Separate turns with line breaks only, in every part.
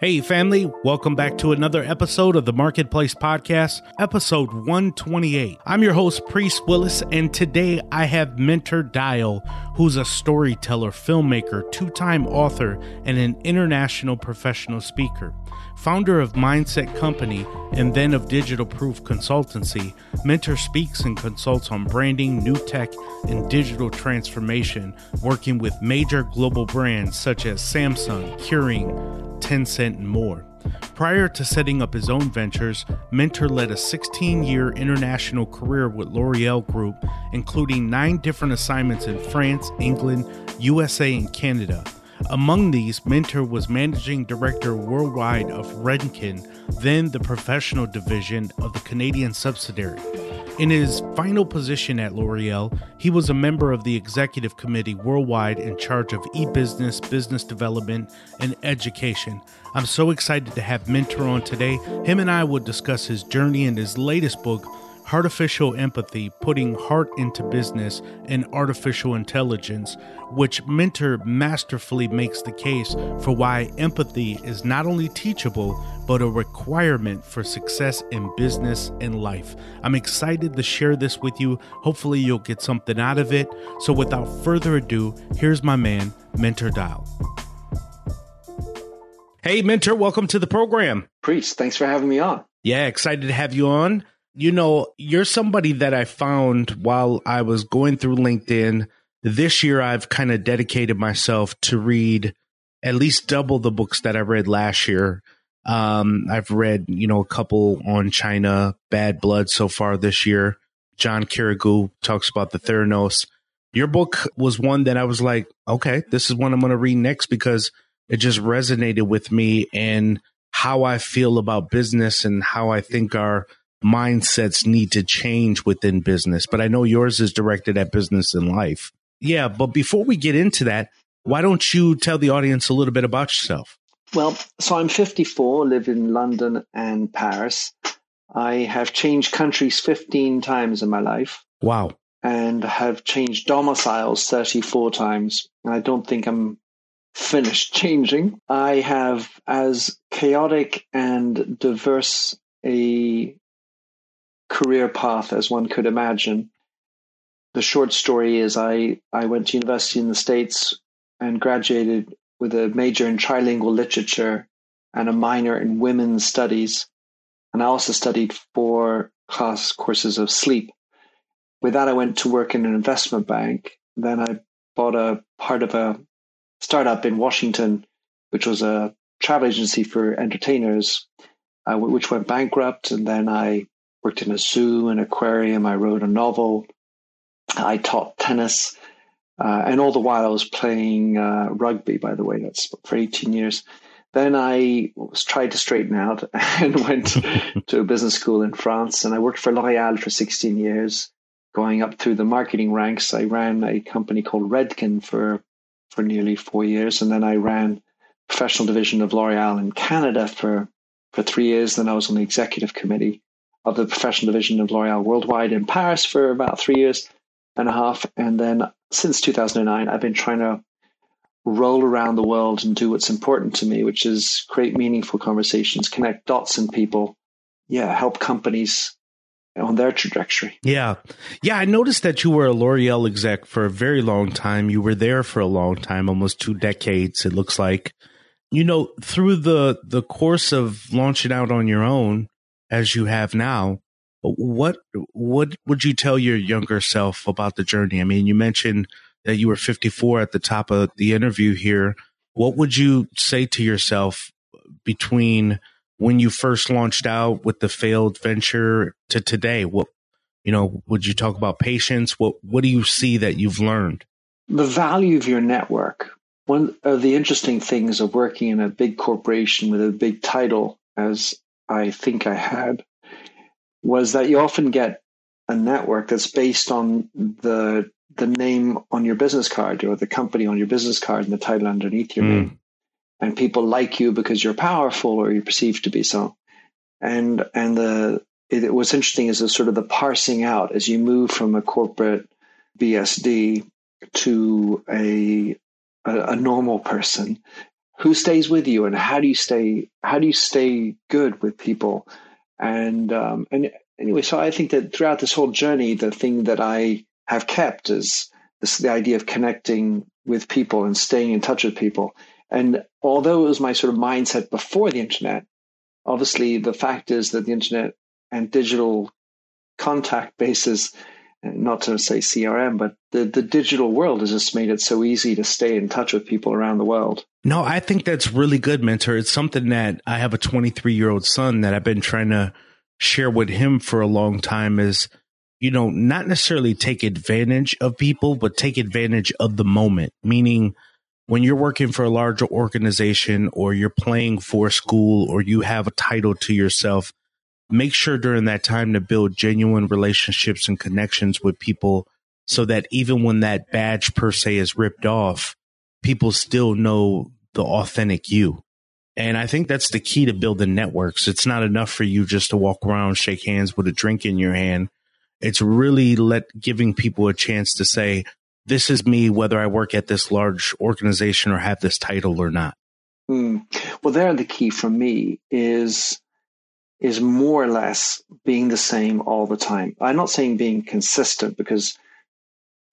Hey, family, welcome back to another episode of the Marketplace Podcast, episode 128. I'm your host, Priest Willis, and today I have Minter Dial, who's a storyteller, filmmaker, two time author, and an international professional speaker. Founder of Myndset Company and then of Digital Proof Consultancy, Minter speaks and consults on branding, new tech, and digital transformation, working with major global brands such as Samsung, Kering, Tencent, and more. Prior to setting up his own ventures, Minter led a 16 year international career with L'Oreal Group, including nine different assignments in France, England, USA, and Canada. Among these, Minter was managing director worldwide of Redken, then the professional division of the Canadian subsidiary. In his final position at L'Oreal, he was a member of the executive committee worldwide in charge of e business, business development, and education. I'm so excited to have Minter on today. Him and I will discuss his journey and his latest book, Heartificial Empathy Putting Heart into Business and Artificial Intelligence, which Minter masterfully makes the case for why empathy is not only teachable, but a requirement for success in business and life. I'm excited to share this with you. Hopefully, you'll get something out of it. So, without further ado, here's my man, Minter Dial. Hey, Minter, welcome to the program.
Priest, thanks for having me on.
Yeah, excited to have you on you know, you're somebody that I found while I was going through LinkedIn. This year, I've kind of dedicated myself to read at least double the books that I read last year. Um, I've read, you know, a couple on China, Bad Blood so far this year. John Carreyrou talks about the Theranos. Your book was one that I was like, okay, this is one I'm going to read next because it just resonated with me and how I feel about business and how I think our mindsets need to change within business. But I know yours is directed at business and life. Yeah. But before we get into that, why don't you tell the audience a little bit about yourself?
Well, so I'm 54, live in London and Paris. I have changed countries 15 times in my life.
Wow.
And have changed domiciles 34 times. And I don't think I'm finished changing. I have as chaotic and diverse a career path as one could imagine. The short story is I, I went to university in the States and graduated with a major in trilingual literature and a minor in women's studies. And I also studied four class courses of sleep. With that, I went to work in an investment bank. Then I bought a part of a startup in Washington, which was a travel agency for entertainers, uh, which went bankrupt. And then I worked in a zoo, an aquarium. I wrote a novel. I taught tennis. Uh, and all the while I was playing uh, rugby, by the way, that's for 18 years. Then I was tried to straighten out and went to a business school in France. And I worked for L'Oreal for 16 years, going up through the marketing ranks. I ran a company called Redken for, for nearly four years. And then I ran professional division of L'Oreal in Canada for, for three years. Then I was on the executive committee of the professional division of L'Oreal worldwide in Paris for about three years and a half. And then since 2009, I've been trying to roll around the world and do what's important to me, which is create meaningful conversations, connect dots in people, yeah, help companies on their trajectory.
Yeah. Yeah. I noticed that you were a L'Oreal exec for a very long time. You were there for a long time, almost two decades, it looks like. You know, through the the course of launching out on your own, as you have now, what what would you tell your younger self about the journey? I mean, you mentioned that you were 54 at the top of the interview here. What would you say to yourself between when you first launched out with the failed venture to today? What you know, would you talk about patience? What what do you see that you've learned?
The value of your network. One of the interesting things of working in a big corporation with a big title, as I think I had, was that you often get a network that's based on the the name on your business card or the company on your business card and the title underneath your mm. name. And people like you because you're powerful or you're perceived to be so. And and the it, what's interesting is the sort of the parsing out as you move from a corporate BSD to a, a, a normal person who stays with you and how do you stay how do you stay good with people and um, and anyway so i think that throughout this whole journey the thing that i have kept is this the idea of connecting with people and staying in touch with people and although it was my sort of mindset before the internet obviously the fact is that the internet and digital contact bases, not to say CRM, but the, the digital world has just made it so easy to stay in touch with people around the world.
No, I think that's really good, Minter. It's something that I have a 23 year old son that I've been trying to share with him for a long time is, you know, not necessarily take advantage of people, but take advantage of the moment, meaning, when you're working for a larger organization or you're playing for school or you have a title to yourself, make sure during that time to build genuine relationships and connections with people so that even when that badge per se is ripped off, people still know the authentic you. And I think that's the key to building networks. It's not enough for you just to walk around, shake hands with a drink in your hand. It's really let giving people a chance to say, this is me, whether I work at this large organization or have this title or not.
Mm. Well, there, the key for me is is more or less being the same all the time. I'm not saying being consistent because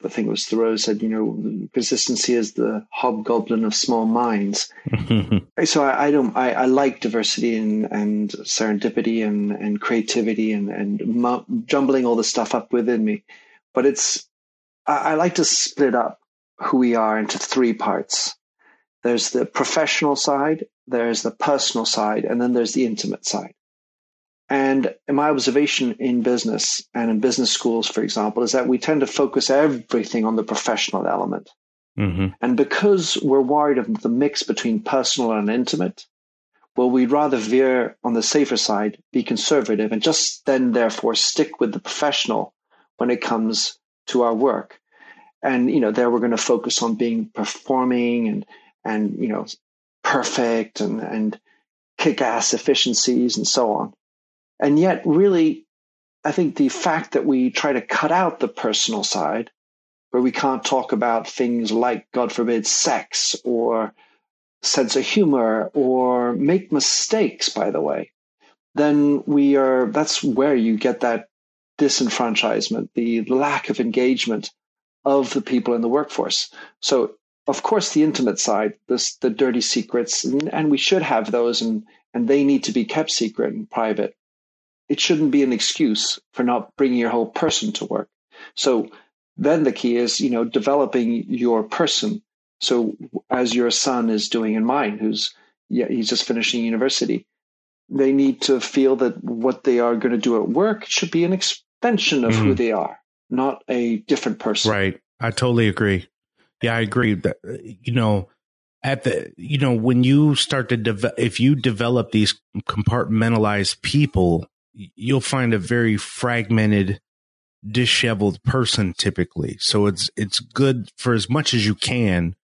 I think it was Thoreau said, you know, consistency is the hobgoblin of small minds. so I, I don't, I, I, like diversity and, and serendipity and, and creativity and, and jumbling all the stuff up within me. But it's, I, I like to split up who we are into three parts. There's the professional side, there's the personal side, and then there's the intimate side. And my observation in business and in business schools, for example, is that we tend to focus everything on the professional element. Mm-hmm. And because we're worried of the mix between personal and intimate, well, we'd rather veer on the safer side, be conservative, and just then, therefore, stick with the professional when it comes to our work. And, you know, there we're going to focus on being performing and, and, you know, perfect and, and kick ass efficiencies and so on. And yet, really, I think the fact that we try to cut out the personal side, where we can't talk about things like, God forbid, sex or sense of humor or make mistakes, by the way, then we are, that's where you get that disenfranchisement, the lack of engagement of the people in the workforce. So, of course, the intimate side, this, the dirty secrets, and, and we should have those, and, and they need to be kept secret and private it shouldn't be an excuse for not bringing your whole person to work. So then the key is, you know, developing your person. So as your son is doing in mine, who's yeah, he's just finishing university, they need to feel that what they are going to do at work should be an extension of mm. who mm-hmm. they are, not a different person.
Right. I totally agree. Yeah, I agree that you know at the you know when you start to develop if you develop these compartmentalized people you'll find a very fragmented, disheveled person typically. So it's it's good for as much as you can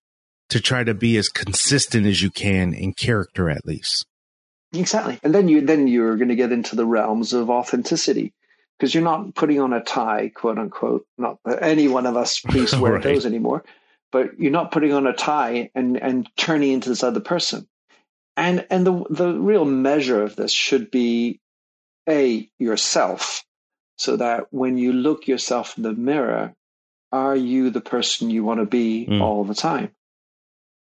to try to be as consistent as you can in character at least.
Exactly. And then you then you're going to get into the realms of authenticity because you're not putting on a tie, quote unquote. Not that any one of us priests wear right. those anymore, but you're not putting on a tie and and turning into this other person. And and the the real measure of this should be a yourself so that when you look yourself in the mirror are you the person you want to be mm. all the time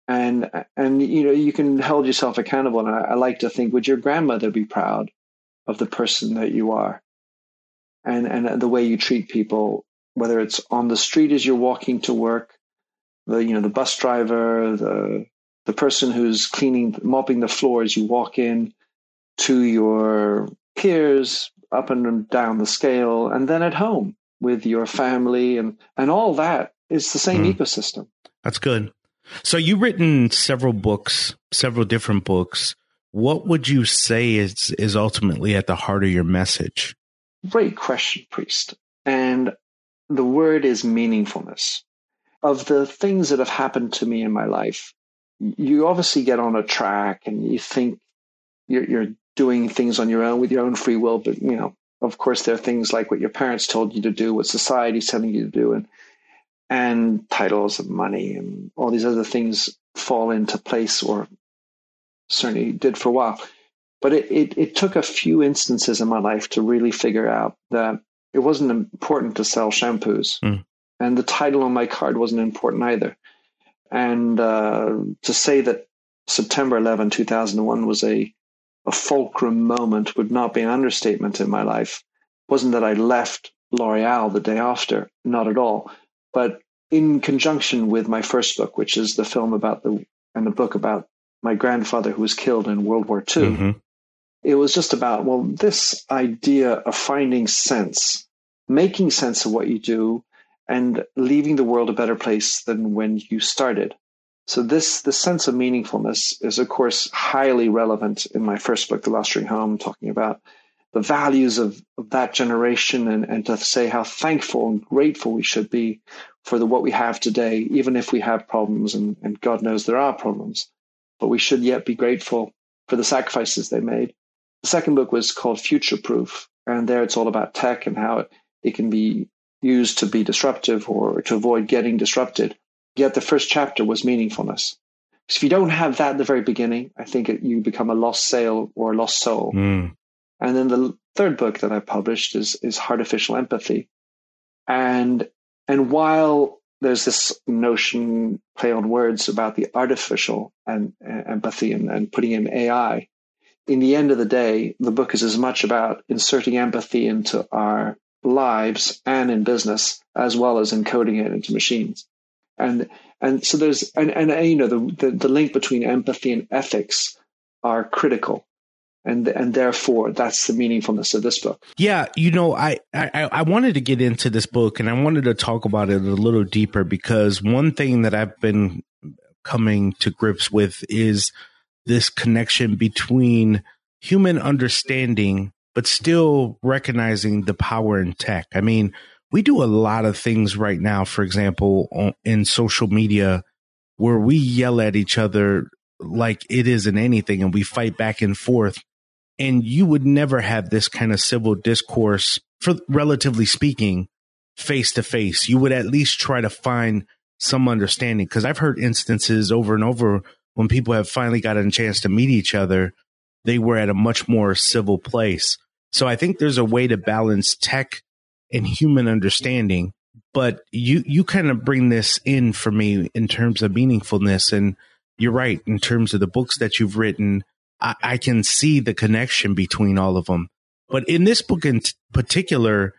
and and you know you can hold yourself accountable and I, I, like to think would your grandmother be proud of the person that you are and and the way you treat people whether it's on the street as you're walking to work the you know the bus driver the the person who's cleaning, mopping the floor as You walk in to your peers up and down the scale, and then at home with your family, and and all that is the same mm. ecosystem.
That's good. So you've written several books, several different books. What would you say is is ultimately at the heart of your message?
Great question, priest. And the word is meaningfulness. Of the things that have happened to me in my life, you obviously get on a track and you think you're, you're doing things on your own with your own free will. But, you know, of course, there are things like what your parents told you to do, what society's telling you to do, and and titles and money and all these other things fall into place, or certainly did for a while. But it, it, it took a few instances in my life to really figure out that it wasn't important to sell shampoos. Mm. And the title on my card wasn't important either. And uh, to say that September 11, 2001 was a, a fulcrum moment would not be an understatement in my life. It wasn't that I left L'Oreal the day after, not at all. But in conjunction with my first book, which is the film about the and the book about my grandfather who was killed in World War II, mm-hmm. it was just about, well, this idea of finding sense, making sense of what you do, and leaving the world a better place than when you started. So this the sense of meaningfulness is of course highly relevant in my first book, The Last Ring Home, talking about the values of, of that generation and, and to say how thankful and grateful we should be for the what we have today, even if we have problems and, and God knows there are problems. But we should yet be grateful for the sacrifices they made. The second book was called Future Proof, and there it's all about tech and how it, it can be used to be disruptive or to avoid getting disrupted. Yet the first chapter was meaningfulness. Because if you don't have that at the very beginning, I think it, you become a lost sale or a lost soul. Mm. And then the third book that I published is is Heartificial Empathy. And and while there's this notion play on words about the artificial and, and empathy and, and putting in AI, in the end of the day, the book is as much about inserting empathy into our lives and in business as well as encoding it into machines and and so there's and and, you know the, the, the link between empathy and ethics are critical and and therefore that's the meaningfulness of this book
yeah you know I, I i wanted to get into this book and i wanted to talk about it a little deeper because one thing that i've been coming to grips with is this connection between human understanding but still recognizing the power in tech. I mean, we do a lot of things right now, for example, in social media where we yell at each other like it isn't anything and we fight back and forth. And you would never have this kind of civil discourse, for relatively speaking, face to face. You would at least try to find some understanding. Cause I've heard instances over and over when people have finally gotten a chance to meet each other, they were at a much more civil place. So I think there's a way to balance tech and human understanding. But you you kind of bring this in for me in terms of meaningfulness, and you're right in terms of the books that you've written. I, I can see the connection between all of them. But in this book in t- particular,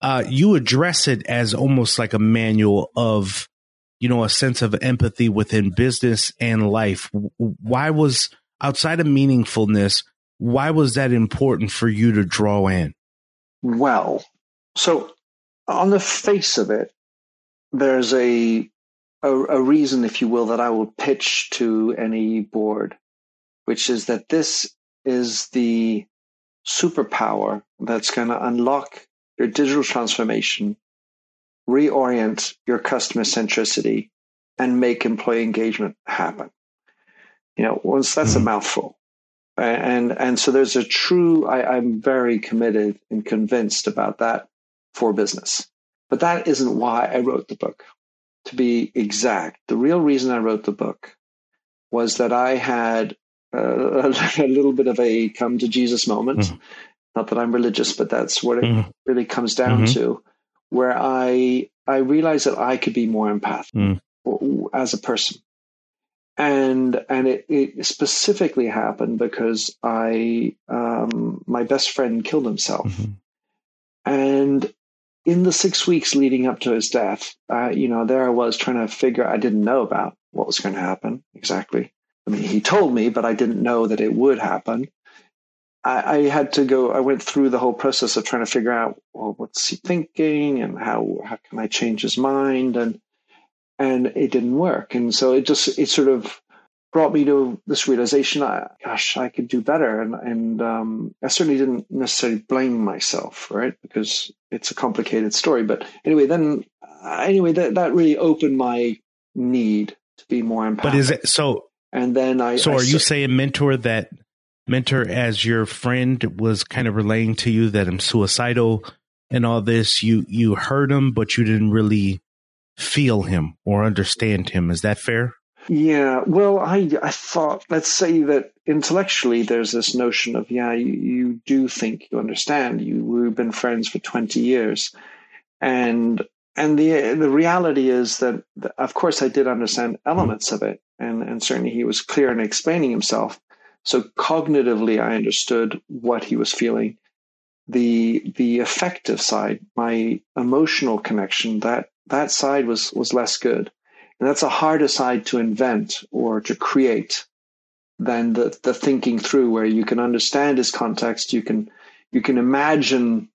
uh, you address it as almost like a manual of, you know, a sense of empathy within business and life. Why was outside of meaningfulness? Why was that important for you to draw in?
Well, so on the face of it, there's a, a, a reason, if you will, that I will pitch to any board, which is that this is the superpower that's going to unlock your digital transformation, reorient your customer centricity, and make employee engagement happen. You know, once that's mm-hmm. a mouthful and and so there's a true I, i'm very committed and convinced about that for business but that isn't why i wrote the book to be exact the real reason i wrote the book was that i had uh, a little bit of a come to jesus moment mm-hmm. not that i'm religious but that's what it mm-hmm. really comes down mm-hmm. to where i i realized that i could be more empathic mm. as a person and and it, it specifically happened because I um, my best friend killed himself, mm-hmm. and in the six weeks leading up to his death, uh, you know, there I was trying to figure. I didn't know about what was going to happen exactly, I mean, he told me, but I didn't know that it would happen. I, I had to go. I went through the whole process of trying to figure out, well, what's he thinking, and how how can I change his mind, and and it didn't work. And so it just it sort of brought me to this realization. I, gosh, I could do better, and and um, I certainly didn't necessarily blame myself, right? Because it's a complicated story. But anyway, then anyway, that that really opened my need to be more empathic.
But is it so?
And then I.
So
I
are you
said-
saying Minter that Minter as your friend was kind of relaying to you that I'm suicidal and all this? You you heard him, but you didn't really feel him or understand him. Is that fair?
Yeah, well, I I thought let's say that intellectually there's this notion of yeah, you, you do think you understand. You we've been friends for twenty years, and and the the reality is that of course I did understand elements of it, and and certainly he was clear in explaining himself. So cognitively, I understood what he was feeling. The the affective side, my emotional connection, that that side was was less good. And that's a harder side to invent or to create than the, the thinking through where you can understand his context, you can you can imagine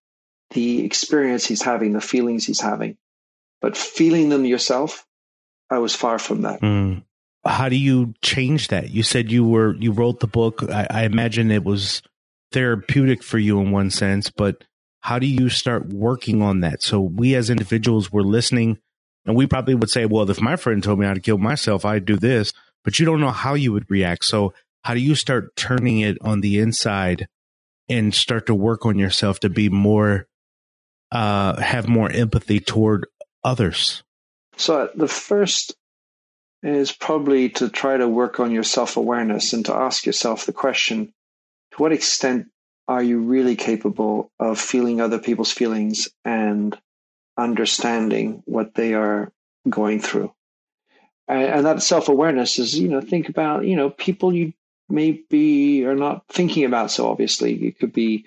the experience he's having, the feelings he's having. But feeling them yourself, I was far from that.
Mm. How do you change that? You said you were you wrote the book. I, I imagine it was therapeutic for you in one sense, but how do you start working on that? So we as individuals were listening and we probably would say, well, if my friend told me to kill myself, I'd do this, but you don't know how you would react. So how do you start turning it on the inside and start to work on yourself to be more, uh, have more empathy toward others?
So the first is probably to try to work on your self awareness and to ask yourself the question to what extent are you really capable of feeling other people's feelings and understanding what they are going through? And, and that self awareness is, you know, think about, you know, people you maybe are not thinking about so obviously. It could be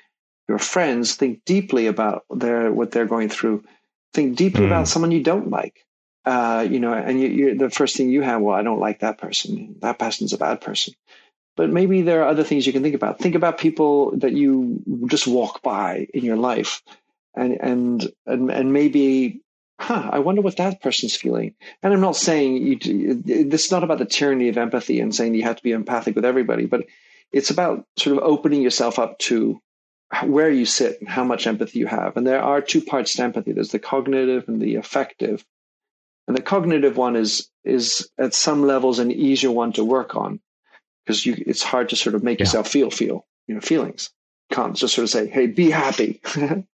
your friends. Think deeply about their what they're going through. Think deeply
Mm.
about someone you don't like uh, you know, and you, you're, the first thing you have, well, I don't like that person. That person's a bad person. But maybe there are other things you can think about. Think about people that you just walk by in your life, and and and, and maybe, huh? I wonder what that person's feeling. And I'm not saying you. This is not about the tyranny of empathy and saying you have to be empathic with everybody, but it's about sort of opening yourself up to where you sit and how much empathy you have. And there are two parts to empathy. There's the cognitive and the affective. And the cognitive one is is at some levels an easier one to work on because you it's hard to sort of make
Yeah.
yourself feel feel you know feelings. Can't just sort of say, "Hey, be happy."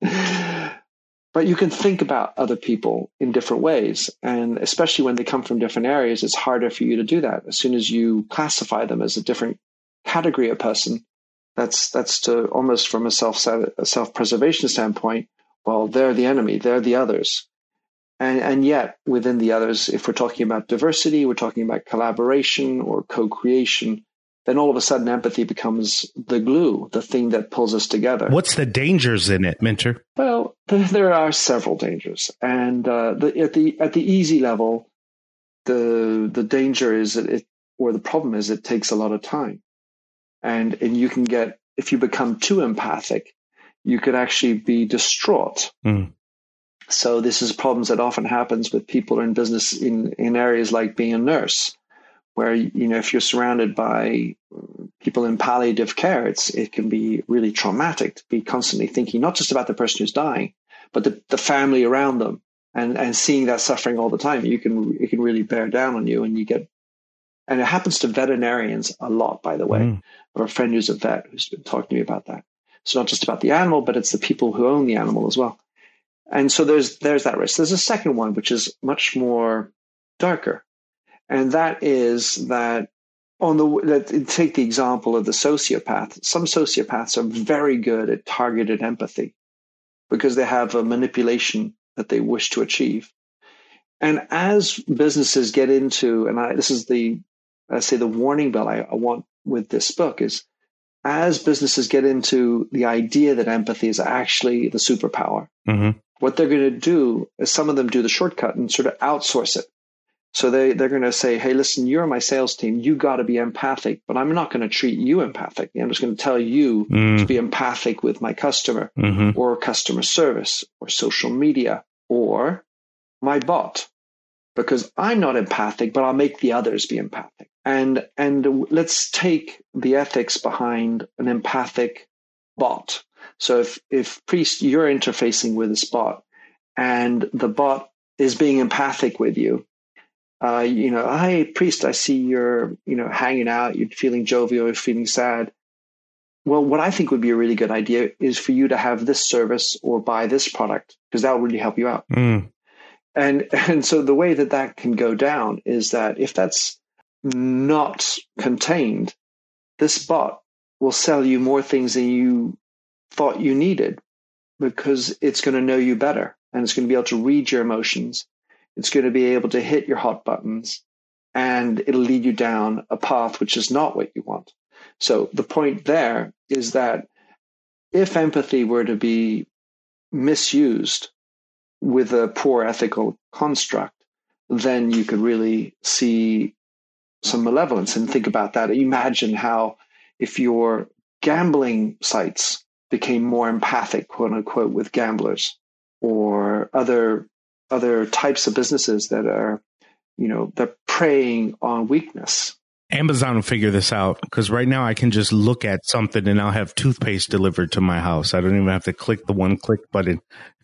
but you can think about other people in different ways, and especially when they come from different areas, it's harder for you to do that. As soon as you classify them as a different category of person, that's that's to almost from a self self preservation standpoint. Well, they're the enemy; they're the others. And, and yet, within the others, if we're talking about diversity, we're talking about collaboration or co creation, then all of a sudden empathy becomes the glue, the thing that pulls us together.
What's the dangers in it, Minter?
Well, th- there are several dangers, and uh, the, at the at the easy level, the the danger is that it, or the problem is, it takes a lot of time, and and you can get if you become too empathic, you could actually be distraught.
Mm.
So this is problems that often happens with people in business in in areas like being a nurse, where you know if you're surrounded by people in palliative care, it's it can be really traumatic to be constantly thinking not just about the person who's dying, but the, the family around them, and and seeing that suffering all the time. You can it can really bear down on you, and you get. And it happens to veterinarians a lot, by the way.
Mm.
I have a friend who's a vet who's been talking to me about that. It's not just about the animal, but it's the people who own the animal as well. And so there's there's that risk. There's a second one which is much more darker, and that is that on the that take the example of the sociopath. Some sociopaths are very good at targeted empathy because they have a manipulation that they wish to achieve. And as businesses get into, and I, this is the I say the warning bell I, I want with this book is as businesses get into the idea that empathy is actually the superpower,
Mm-hmm.
what they're going to do is some of them do the shortcut and sort of outsource it. So they, they're going to say, hey, listen, you're my sales team. You got to be empathic, but I'm not going to treat you empathically. I'm just going to tell you
Mm,
to be empathic with my customer
mhm.
or customer service or social media or my bot because I'm not empathic, but I'll make the others be empathic. And, and let's take the ethics behind an empathic bot. So if, if priest, you're interfacing with this bot and the bot is being empathic with you, uh, you know, hi priest, I see you're, you know, hanging out, you're feeling jovial, you're feeling sad. Well, what I think would be a really good idea is for you to have this service or buy this product because that will really help you out.
Mm,
And and so the way that that can go down is that if that's not contained, this bot will sell you more things than you thought you needed because it's going to know you better and it's going to be able to read your emotions. It's going to be able to hit your hot buttons and it'll lead you down a path which is not what you want. So the point there is that if empathy were to be misused with a poor ethical construct, then you could really see some malevolence and think about that. Imagine how if your gambling sites became more empathic, quote unquote, with gamblers or other other types of businesses that are, you know, they're preying on weakness.
Amazon will figure this out because right now I can just look at something and I'll have toothpaste delivered to my house. I don't even have to click the one click button.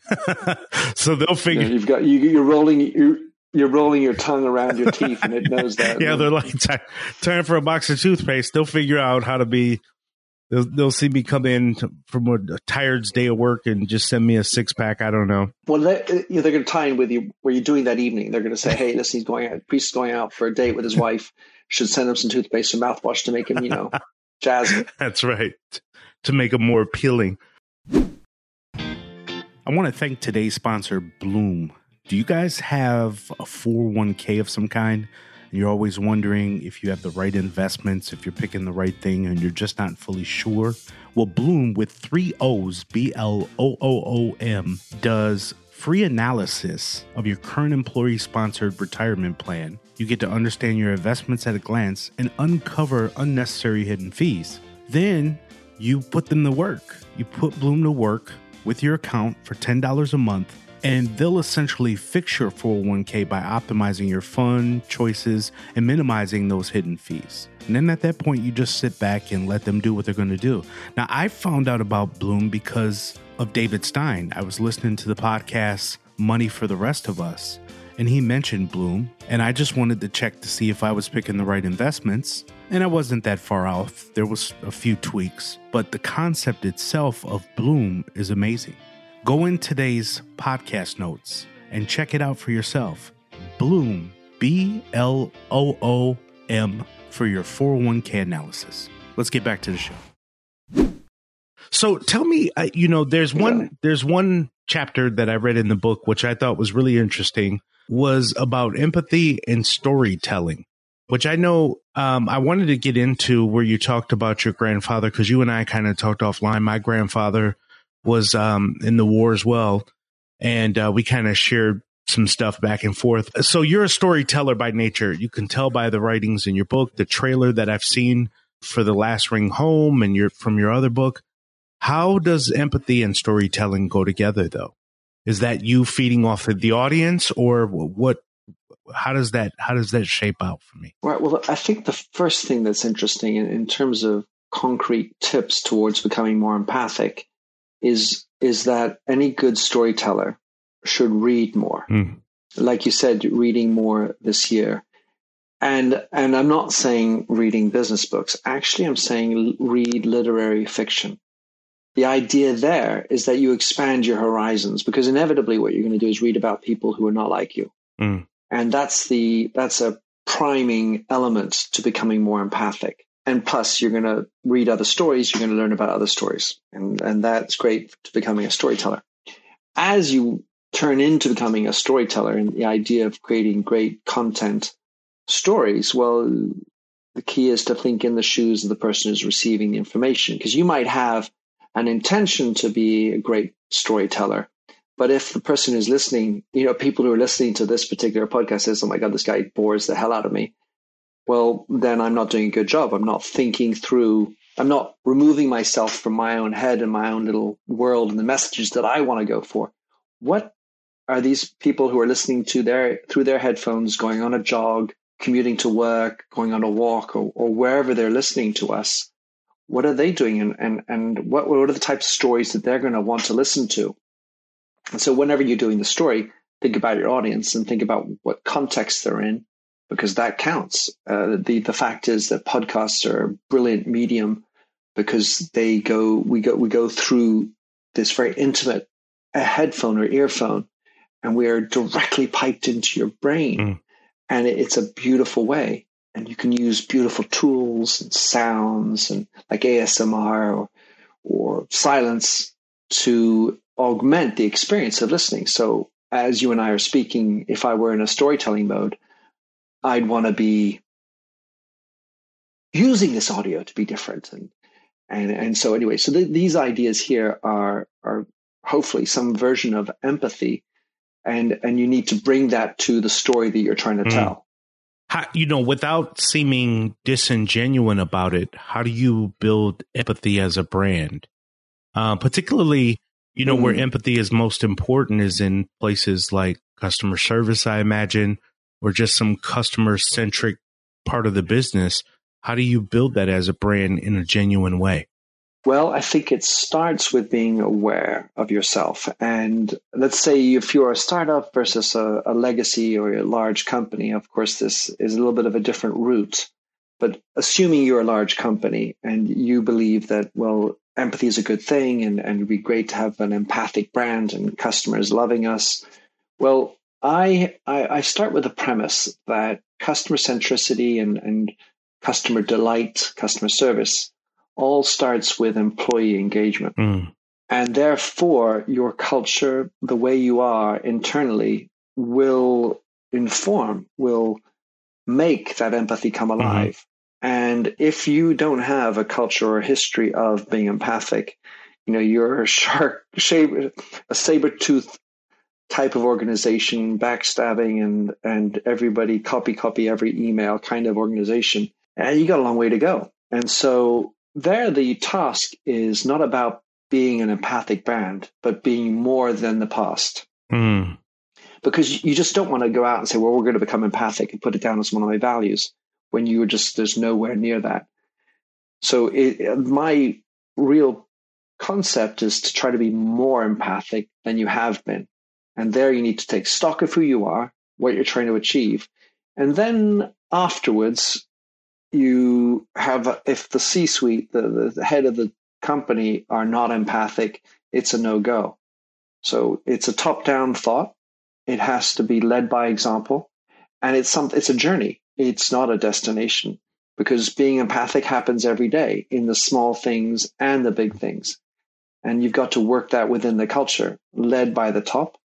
so they'll figure.
know, you've got you, you're rolling you're, you're rolling your tongue around your teeth, and it knows that.
yeah, they're like time, time for a box of toothpaste. They'll figure out how to be. They'll, they'll see me come in to- from a, a tired day of work and just send me a six pack. I don't know.
Well, they, they're going to tie in with you where you're doing that evening. They're going to say, "Hey, listen, he's going out. Priest is going out for a date with his wife. Should send him some toothpaste or mouthwash to make him, you know, jazzy."
That's right. To make him more appealing. I want to thank today's sponsor, Blooom. Do you guys have a 401k of some kind? You're always wondering if you have the right investments, if you're picking the right thing, and you're just not fully sure? Well, Blooom with three O's, B L O O O M, does free analysis of your current employee sponsored retirement plan. You get to understand your investments at a glance and uncover unnecessary hidden fees. Then you put them to work. You put Blooom to work with your account for $10 a month, and they'll essentially fix your 401k by optimizing your fund choices and minimizing those hidden fees. And then at that point, you just sit back and let them do what they're going to do. Now, I found out about Blooom because of David Stein. I was listening to the podcast Money for the Rest of Us, and he mentioned Blooom, and I just wanted to check to see if I was picking the right investments. And I wasn't that far off. There was a few tweaks, but the concept itself of Blooom is amazing. Go in today's podcast notes and check it out for yourself. Blooom, B L O O M, for your 401k analysis. Let's get back to the show. So tell me, uh, you know, there's one there's one chapter that I read in the book which I thought was really interesting was about empathy and storytelling, which I know um, I wanted to get into where you talked about your grandfather because you and I kind of talked offline. My grandfather was um, in the war as well, and uh, we kind of shared some stuff back and forth. So you're a storyteller by nature. You can tell by the writings in your book, the trailer that I've seen for the Last Ring Home, and your from your other book. How does empathy and storytelling go together, though? Is that you feeding off of the audience, or what? How does that how does that shape out for me?
Right. Well, I think the first thing that's interesting in, in terms of concrete tips towards becoming more empathic is is that any good storyteller should read more.
Mm.
Like you said, reading more this year. And and I'm not saying reading business books. Actually, I'm saying read literary fiction. The idea there is that you expand your horizons because inevitably what you're going to do is read about people who are not like you.
Mm.
And that's the that's a priming element to becoming more empathic. And plus you're going to read other stories, you're going to learn about other stories. And and that's great to becoming a storyteller. As you turn into becoming a storyteller and the idea of creating great content stories, well the key is to think in the shoes of the person who's receiving the information because you might have an intention to be a great storyteller, But if the person who's listening, you know, people who are listening to this particular podcast says, "Oh my god, this guy bores the hell out of me," well, then I'm not doing a good job. I'm not thinking through. I'm not removing myself from my own head and my own little world and the messages that I want to go for. What are these people who are listening to their through their headphones, going on a jog, commuting to work, going on a walk, or, or wherever they're listening to us? What are they doing, and and and what what are the types of stories that they're going to want to listen to? And so, whenever you're doing the story, think about your audience and think about what context they're in, because that counts. Uh, the the fact is that podcasts are a brilliant medium because they go we go we go through this very intimate a headphone or earphone, and we are directly piped into your brain, mm. and it, it's a beautiful way. And you can use beautiful tools and sounds and like ASMR or, or silence to augment the experience of listening. So as you and I are speaking, if I were in a storytelling mode, I'd want to be using this audio to be different. And, and, and so anyway, so these ideas here are, are hopefully some version of empathy. And, and you need to bring that to the story that you're trying to mm. tell.
How, you know, without seeming disingenuous about it, how do you build empathy as a brand? Uh, particularly you know, mm. where empathy is most important is in places like customer service, I imagine, or just some customer centric part of the business. How do you build that as a brand in a genuine way?
Well, I think it starts with being aware of yourself. And let's say if you're a startup versus a, a, legacy or a large company, of course, this is a little bit of a different route. But assuming you're a large company and you believe that, well, empathy is a good thing and, and it'd be great to have an empathic brand and customers loving us. Well, I, I, I start with the premise that customer centricity and, and customer delight, customer service all starts with employee engagement. Mm. And therefore, your culture, the way you are internally, will inform, will make that empathy come mm-hmm. alive. Mm-hmm. And if you don't have a culture or history of being empathic, you know, you're a shark, a saber tooth type of organization, backstabbing and, and everybody copy, copy every email kind of organization. And you got a long way to go. And so there, the task is not about being an empathic band, but being more than the past. Mm. Because you just don't want to go out and say, well, we're going to become empathic and put it down as one of my values when you were just there's nowhere near that. So it, my real concept is to try to be more empathic than you have been. And there you need to take stock of who you are, what you're trying to achieve. And then afterwards, you have, if the C suite, the, the head of the company are not empathic, it's a no go. So it's a top down thought. It has to be led by example. And it's some, it's a journey it's not a destination because being empathic happens every day in the small things and the big things. And you've got to work that within the culture, led by the top.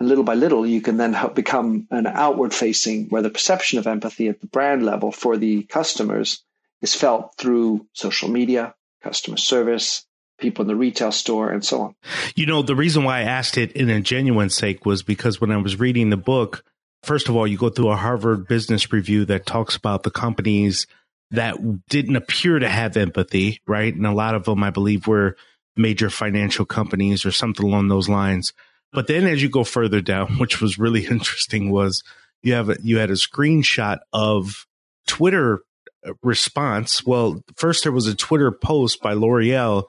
And little by little, you can then become an outward facing where the perception of empathy at the brand level for the customers is felt through social media, customer service, people in the retail store, and so on.
You know, the reason why I asked it in a genuine sake was because when I was reading the book, First of all, you go through a Harvard Business Review that talks about the companies that didn't appear to have empathy, right? And a lot of them, I believe, were major financial companies or something along those lines. But then as you go further down, which was really interesting, was you have a, you had a screenshot of Twitter response. Well, first there was a Twitter post by L'Oreal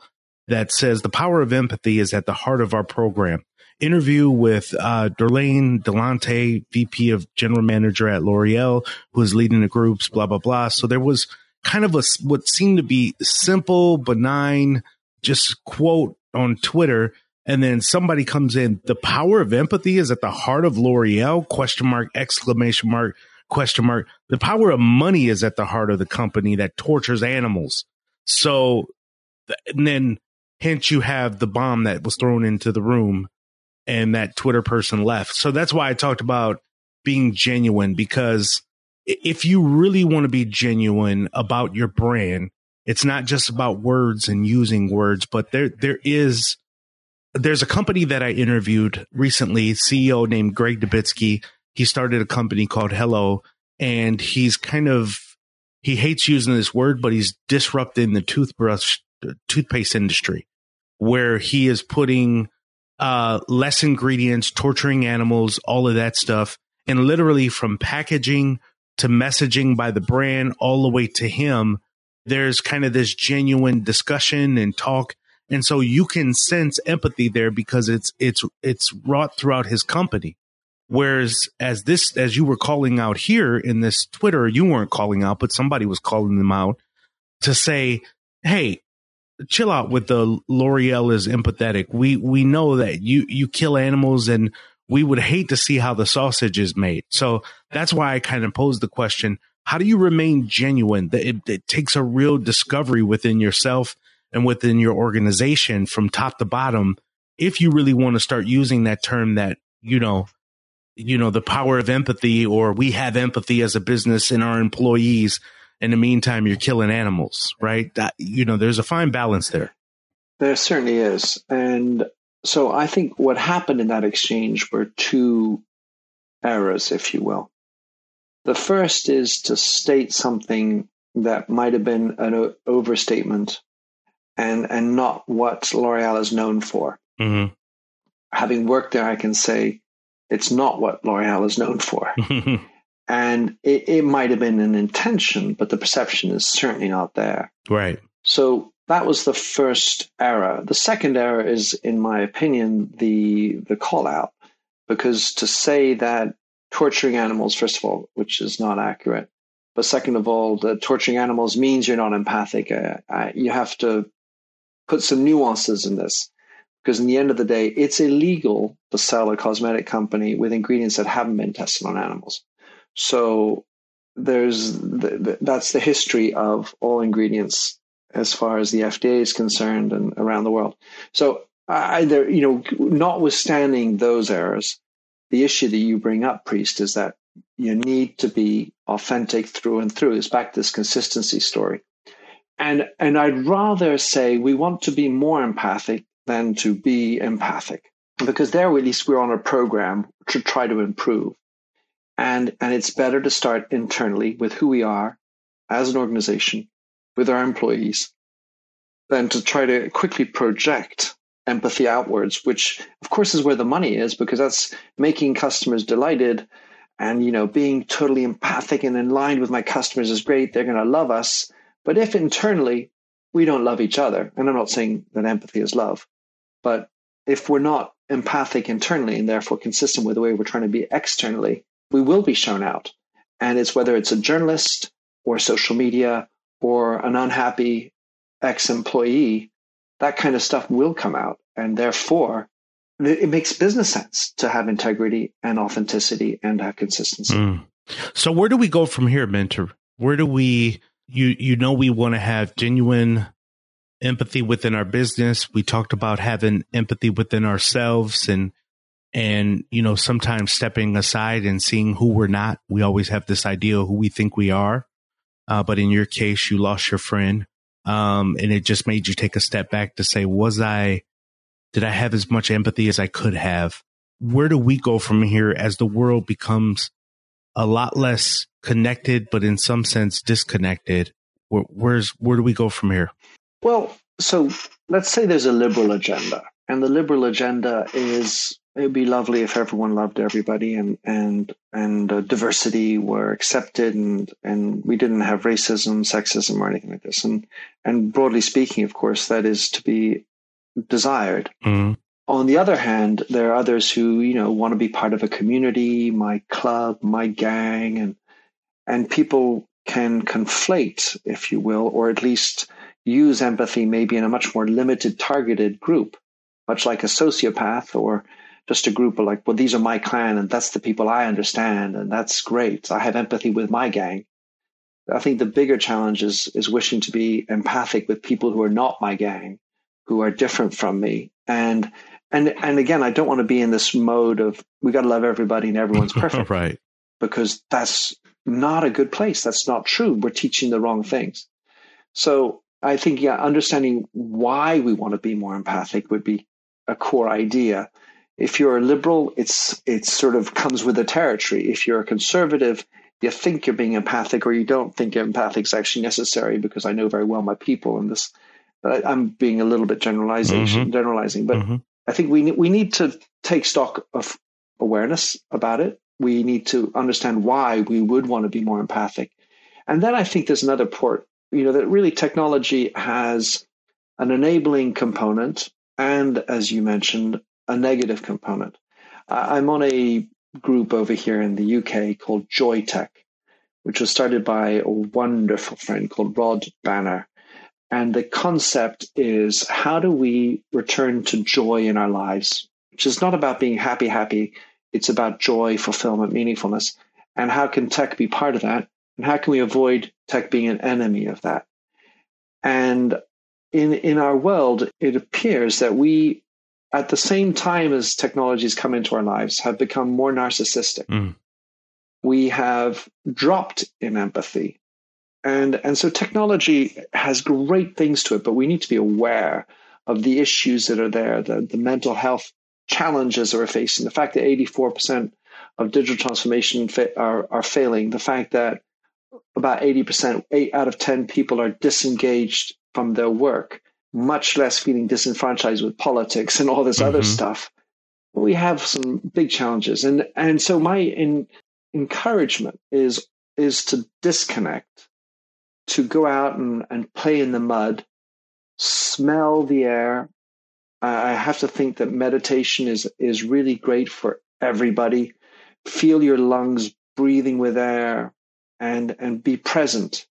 that says the power of empathy is at the heart of our program interview with uh, Darlene Delante, VP of General Manager at L'Oreal, who is leading the groups, blah, blah, blah. So there was kind of a what seemed to be simple, benign, just quote on Twitter. And then somebody comes in, the power of empathy is at the heart of L'Oreal, question mark, exclamation mark, question mark. The power of money is at the heart of the company that tortures animals. So, and then hence you have the bomb that was thrown into the room and that Twitter person left. So that's why I talked about being genuine because if you really want to be genuine about your brand, it's not just about words and using words, but there there is there's a company that I interviewed recently, CEO named Craig Dubitsky. He started a company called Hello, and he's kind of he hates using this word, but he's disrupting the toothbrush toothpaste industry, where he is putting uh, less ingredients, torturing animals, all of that stuff, and literally from packaging to messaging by the brand all the way to him, there's kind of this genuine discussion and talk and so you can sense empathy there because it's it's it's wrought throughout his company. Whereas as this as you were calling out here in this twitter you weren't calling out but somebody was calling them out to say hey chill out with the l'oreal is empathetic. We we know that you you kill animals and we would hate to see how the sausage is made. So that's why i kind of posed the question how do you remain genuine? That it, it takes a real discovery within yourself and within your organization from top to bottom if you really want to start using that term that you know you know the power of empathy or we have empathy as a business in our employees in the meantime you're killing animals right? That you know there's a fine balance there.
There certainly is. And so i think what happened in that exchange were two errors if you will. The first is to state something that might have been an overstatement and and not what L'Oreal is known for. Mm-hmm. Having worked there, I can say it's not what L'Oreal is known for. and it, it might have been an intention, but the perception is certainly not there.
Right.
So that was the first error. The second error is, in my opinion, the the call out, because to say that torturing animals, first of all, which is not accurate, but second of all, that torturing animals means you're not empathic. Uh, uh, you have to put some nuances in this because in the end of the day, it's illegal to sell a cosmetic company with ingredients that haven't been tested on animals. So there's the, that's the history of all ingredients as far as the FDA is concerned and around the world. So either you know, notwithstanding those errors, the issue that you bring up, priest, is that you need to be authentic through and through. It's back to this consistency story. And, and I'd rather say we want to be more empathic than to be empathic because there at least we're on a program to try to improve. And, and it's better to start internally with who we are as an organization, with our employees, than to try to quickly project empathy outwards, which of course is where the money is because that's making customers delighted. And you know being totally empathic and in line with my customers is great. They're going to love us but if internally we don't love each other, and I'm not saying that empathy is love, but if we're not empathic internally and therefore consistent with the way we're trying to be externally, we will be shown out. And it's whether it's a journalist or social media or an unhappy ex employee, that kind of stuff will come out. And therefore, it makes business sense to have integrity and authenticity and have consistency. Mm.
So, where do we go from here, Minter? Where do we you you know we want to have genuine empathy within our business. We talked about having empathy within ourselves and and you know sometimes stepping aside and seeing who we're not. We always have this idea of who we think we are, uh, but in your case, you lost your friend, um, and it just made you take a step back to say, was I? Did I have as much empathy as I could have? Where do we go from here as the world becomes a lot less connected, but in some sense disconnected. Where, where's where do we go from here?
Well, so let's say there's a liberal agenda, and the liberal agenda is it would be lovely if everyone loved everybody and and and uh, diversity were accepted and and we didn't have racism, sexism, or anything like this. And and broadly speaking, of course, that is to be desired. Mm-hmm. On the other hand, there are others who, you know, want to be part of a community, my club, my gang, and and people can conflate, if you will, or at least use empathy maybe in a much more limited, targeted group, much like a sociopath or just a group of like, well, these are my clan and that's the people I understand and that's great. I have empathy with my gang. I think the bigger challenge is is wishing to be empathic with people who are not my gang, who are different from me. And and and again, I don't want to be in this mode of we got to love everybody and everyone's perfect,
right?
Because that's not a good place. That's not true. We're teaching the wrong things. So I think, yeah, understanding why we want to be more empathic would be a core idea. If you're a liberal, it's it sort of comes with the territory. If you're a conservative, you think you're being empathic or you don't think empathic is actually necessary because I know very well my people and this. I'm being a little bit generalization, mm-hmm. generalizing, but mm-hmm. I think we we need to take stock of awareness about it. We need to understand why we would want to be more empathic, and then I think there's another port. You know that really technology has an enabling component and, as you mentioned, a negative component. I'm on a group over here in the UK called Joy Tech, which was started by a wonderful friend called Rod Banner. And the concept is how do we return to joy in our lives, which is not about being happy, happy. It's about joy, fulfillment, meaningfulness. And how can tech be part of that? And how can we avoid tech being an enemy of that? And in, in our world, it appears that we at the same time as technologies come into our lives, have become more narcissistic. Mm. We have dropped in empathy. And, and so technology has great things to it, but we need to be aware of the issues that are there, the, the mental health challenges that we're facing, the fact that 84% of digital transformation fa- are, are failing, the fact that about 80%, eight out of 10 people are disengaged from their work much less feeling disenfranchised with politics and all this mm-hmm. other stuff. We have some big challenges, and and so my in, encouragement is is to disconnect, to go out and, and play in the mud, smell the air. I have to think that meditation is is really great for everybody. Feel your lungs breathing with air, and and be present.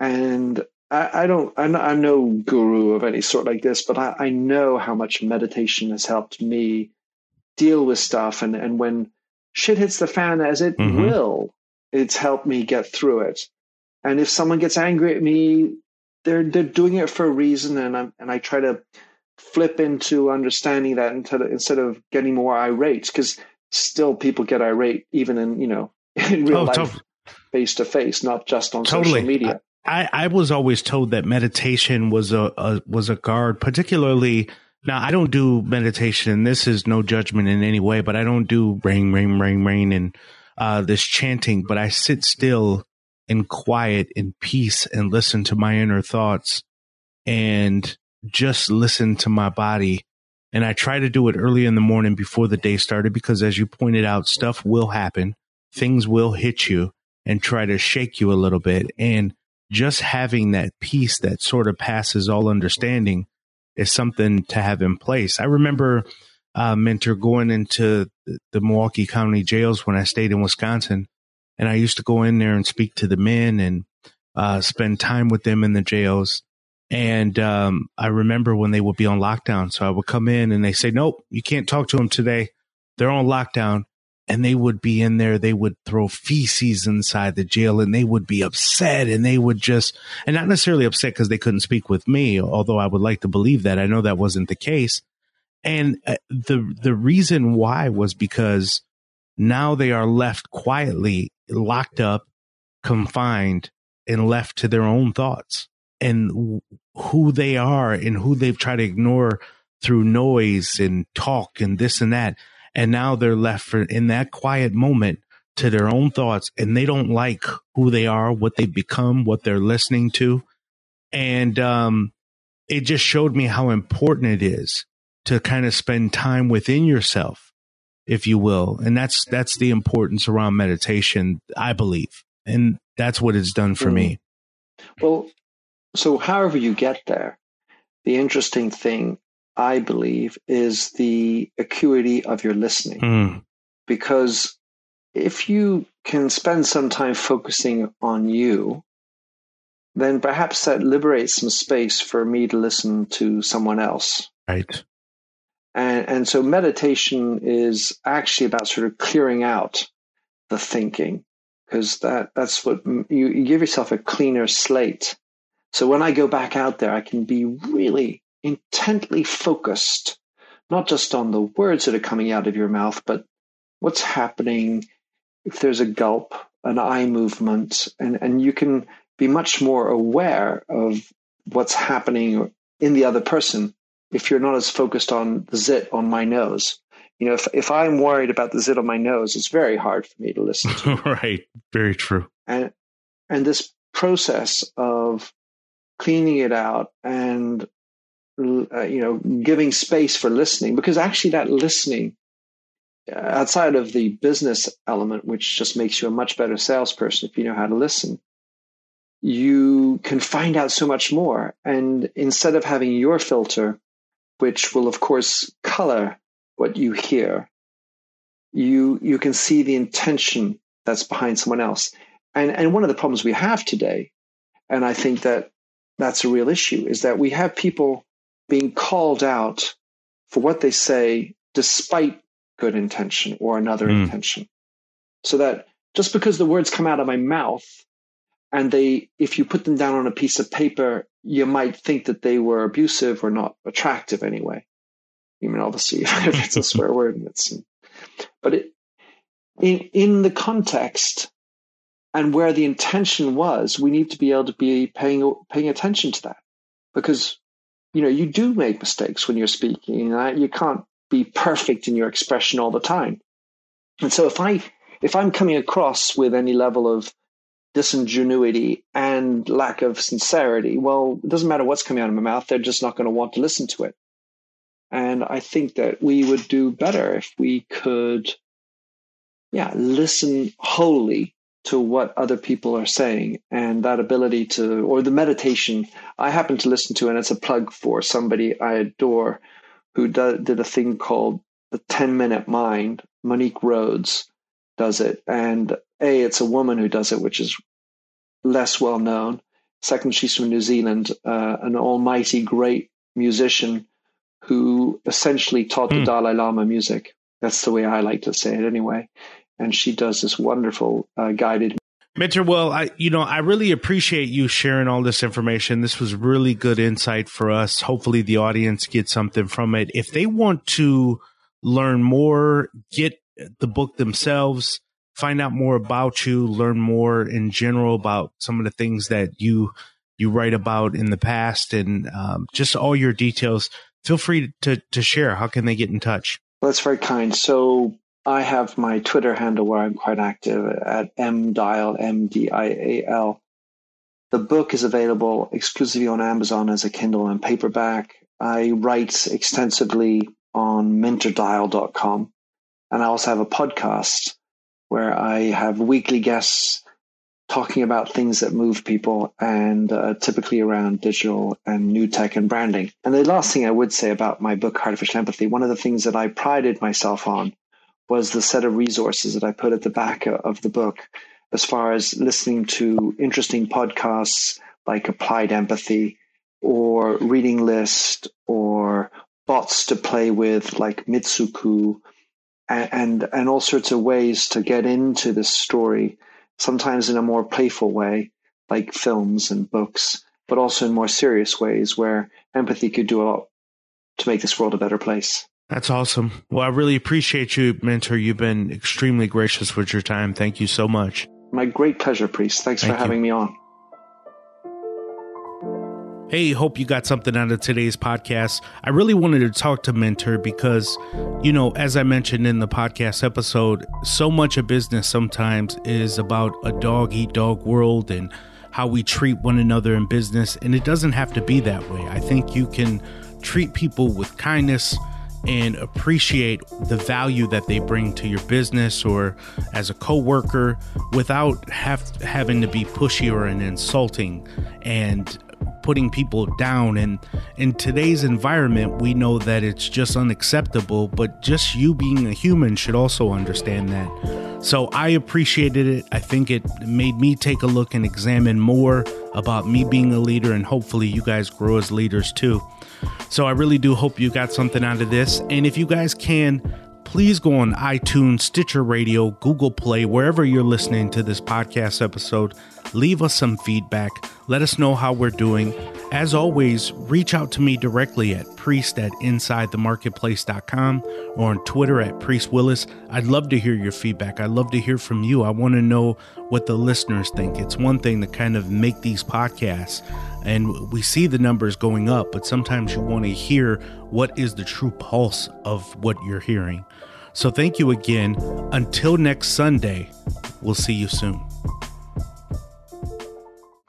And I, I don't, I'm, I'm, no guru of any sort like this, but I, I know how much meditation has helped me deal with stuff. And, and when shit hits the fan, as it mm-hmm. will, it's helped me get through it. And if someone gets angry at me, they're they're doing it for a reason, and I and I try to flip into understanding that instead of, instead of getting more irate, because still people get irate even in you know in real oh, life, face to face, not just on totally. social media.
I, I was always told that meditation was a, a was a guard, particularly now I don't do meditation. And this is no judgment in any way, but I don't do rain, rain, rain, rain, and uh, this chanting. But I sit still in quiet, in peace, and listen to my inner thoughts, and just listen to my body. And I try to do it early in the morning before the day started because, as you pointed out, stuff will happen, things will hit you, and try to shake you a little bit. And just having that peace that sort of passes all understanding is something to have in place. I remember uh, Minter going into the Milwaukee County jails when I stayed in Wisconsin, and I used to go in there and speak to the men and uh, spend time with them in the jails. And um, I remember when they would be on lockdown, so I would come in and they say, "Nope, you can't talk to them today. They're on lockdown." and they would be in there. They would throw feces inside the jail and they would be upset and they would just, and not necessarily upset because they couldn't speak with me, although I would like to believe that. I know that wasn't the case. And uh, the, the reason why was because now they are left quietly locked up, confined and left to their own thoughts and who they are and who they've tried to ignore through noise and talk and this and that and now they're left for, in that quiet moment to their own thoughts and they don't like who they are, what they've become, what they're listening to. And um, it just showed me how important it is to kind of spend time within yourself, if you will. And that's that's the importance around meditation, I believe. And that's what it's done for mm. me.
Well, so however you get there, the interesting thing I believe, is the acuity of your listening. Mm. Because if you can spend some time focusing on you, then perhaps that liberates some space for me to listen to someone else.
Right.
And, and so meditation is actually about sort of clearing out the thinking because that, that's what you, you give yourself a cleaner slate. So when I go back out there, I can be really intently focused, not just on the words that are coming out of your mouth, but what's happening if there's a gulp, an eye movement, and, and you can be much more aware of what's happening in the other person if you're not as focused on the zit on my nose. You know, if, if I'm worried about the zit on my nose, it's very hard for me to listen to.
right. Very true.
And and this process of cleaning it out and uh, you know giving space for listening because actually that listening uh, outside of the business element which just makes you a much better salesperson if you know how to listen you can find out so much more. And instead of having your filter which will of course color what you hear you you can see the intention that's behind someone else. And and one of the problems we have today and i think that that's a real issue is that we have people being called out for what they say despite good intention or another mm. intention so that just because the words come out of my mouth and they if you put them down on a piece of paper you might think that they were abusive or not attractive anyway I mean obviously if it's a swear word it's but it in in the context and where the intention was, we need to be able to be paying paying attention to that because you know you do make mistakes when you're speaking. You can't be perfect in your expression all the time. And so if I if I'm coming across with any level of disingenuity and lack of sincerity, well, it doesn't matter what's coming out of my mouth; they're just not going to want to listen to it. And I think that we would do better if we could, yeah, listen wholly to what other people are saying. And that ability to or the meditation i happen to listen to and it's a plug for somebody i adore who do, did a thing called the 10 minute mind. Monique rhodes does it. And a it's a woman who does it which is less well known. Second she's from new zealand uh, an almighty great musician who essentially taught mm. the hmm. dalai lama music. That's the way i like to say it anyway and she does this wonderful uh, guided.
Minter, well, I you know I really appreciate you sharing all this information. This was really good insight for us. Hopefully, the audience gets something from it. If they want to learn more, get the book themselves, find out more about you, learn more in general about some of the things that you you write about in the past, and um, just all your details. Feel free to to share. How can they get in touch?
Well, that's very kind. So I have my Twitter handle where I'm quite active at mdial, M-D-I-A-L. The book is available exclusively on Amazon as a Kindle and paperback. I write extensively on minterdial.com. And I also have a podcast where I have weekly guests talking about things that move people and uh, typically around digital and new tech and branding. And the last thing I would say about my book, Heartificial Empathy, one of the things that I prided myself on was the set of resources that I put at the back of the book, as far as listening to interesting podcasts like Applied Empathy or Reading List or bots to play with like Mitsuku and, and, all sorts of ways to get into this story, sometimes in a more playful way, like films and books, but also in more serious ways where empathy could do a lot to make this world a better place.
That's awesome. Well, I really appreciate you, Minter. You've been extremely gracious with your time. Thank you so much.
My great pleasure, Priest. Thanks Thank for having you. me on.
Hey, hope you got something out of today's podcast. I really wanted to talk to Minter because, you know, as I mentioned in the podcast episode, so much of business sometimes is about a dog eat dog world and how we treat one another in business. And it doesn't have to be that way. I think you can treat people with kindness and appreciate the value that they bring to your business or as a coworker without have, having to be pushy or an insulting and putting people down. And in today's environment we know that it's just unacceptable but just you being a human should also understand that. So i appreciated it. I think it made me take a look and examine more about me being a leader and hopefully you guys grow as leaders too so I really do hope you got something out of this. And if you guys can, please go on iTunes, Stitcher Radio, Google Play, wherever you're listening to this podcast episode. Leave us some feedback. Let us know how we're doing. As always, reach out to me directly at priest at insidethemarketplace.com or on Twitter at priest willis. I'd love to hear your feedback. I'd love to hear from you. I want to know what the listeners think. It's one thing to kind of make these podcasts and we see the numbers going up, but sometimes you want to hear what is the true pulse of what you're hearing. So thank you again. Until next Sunday, we'll see you soon.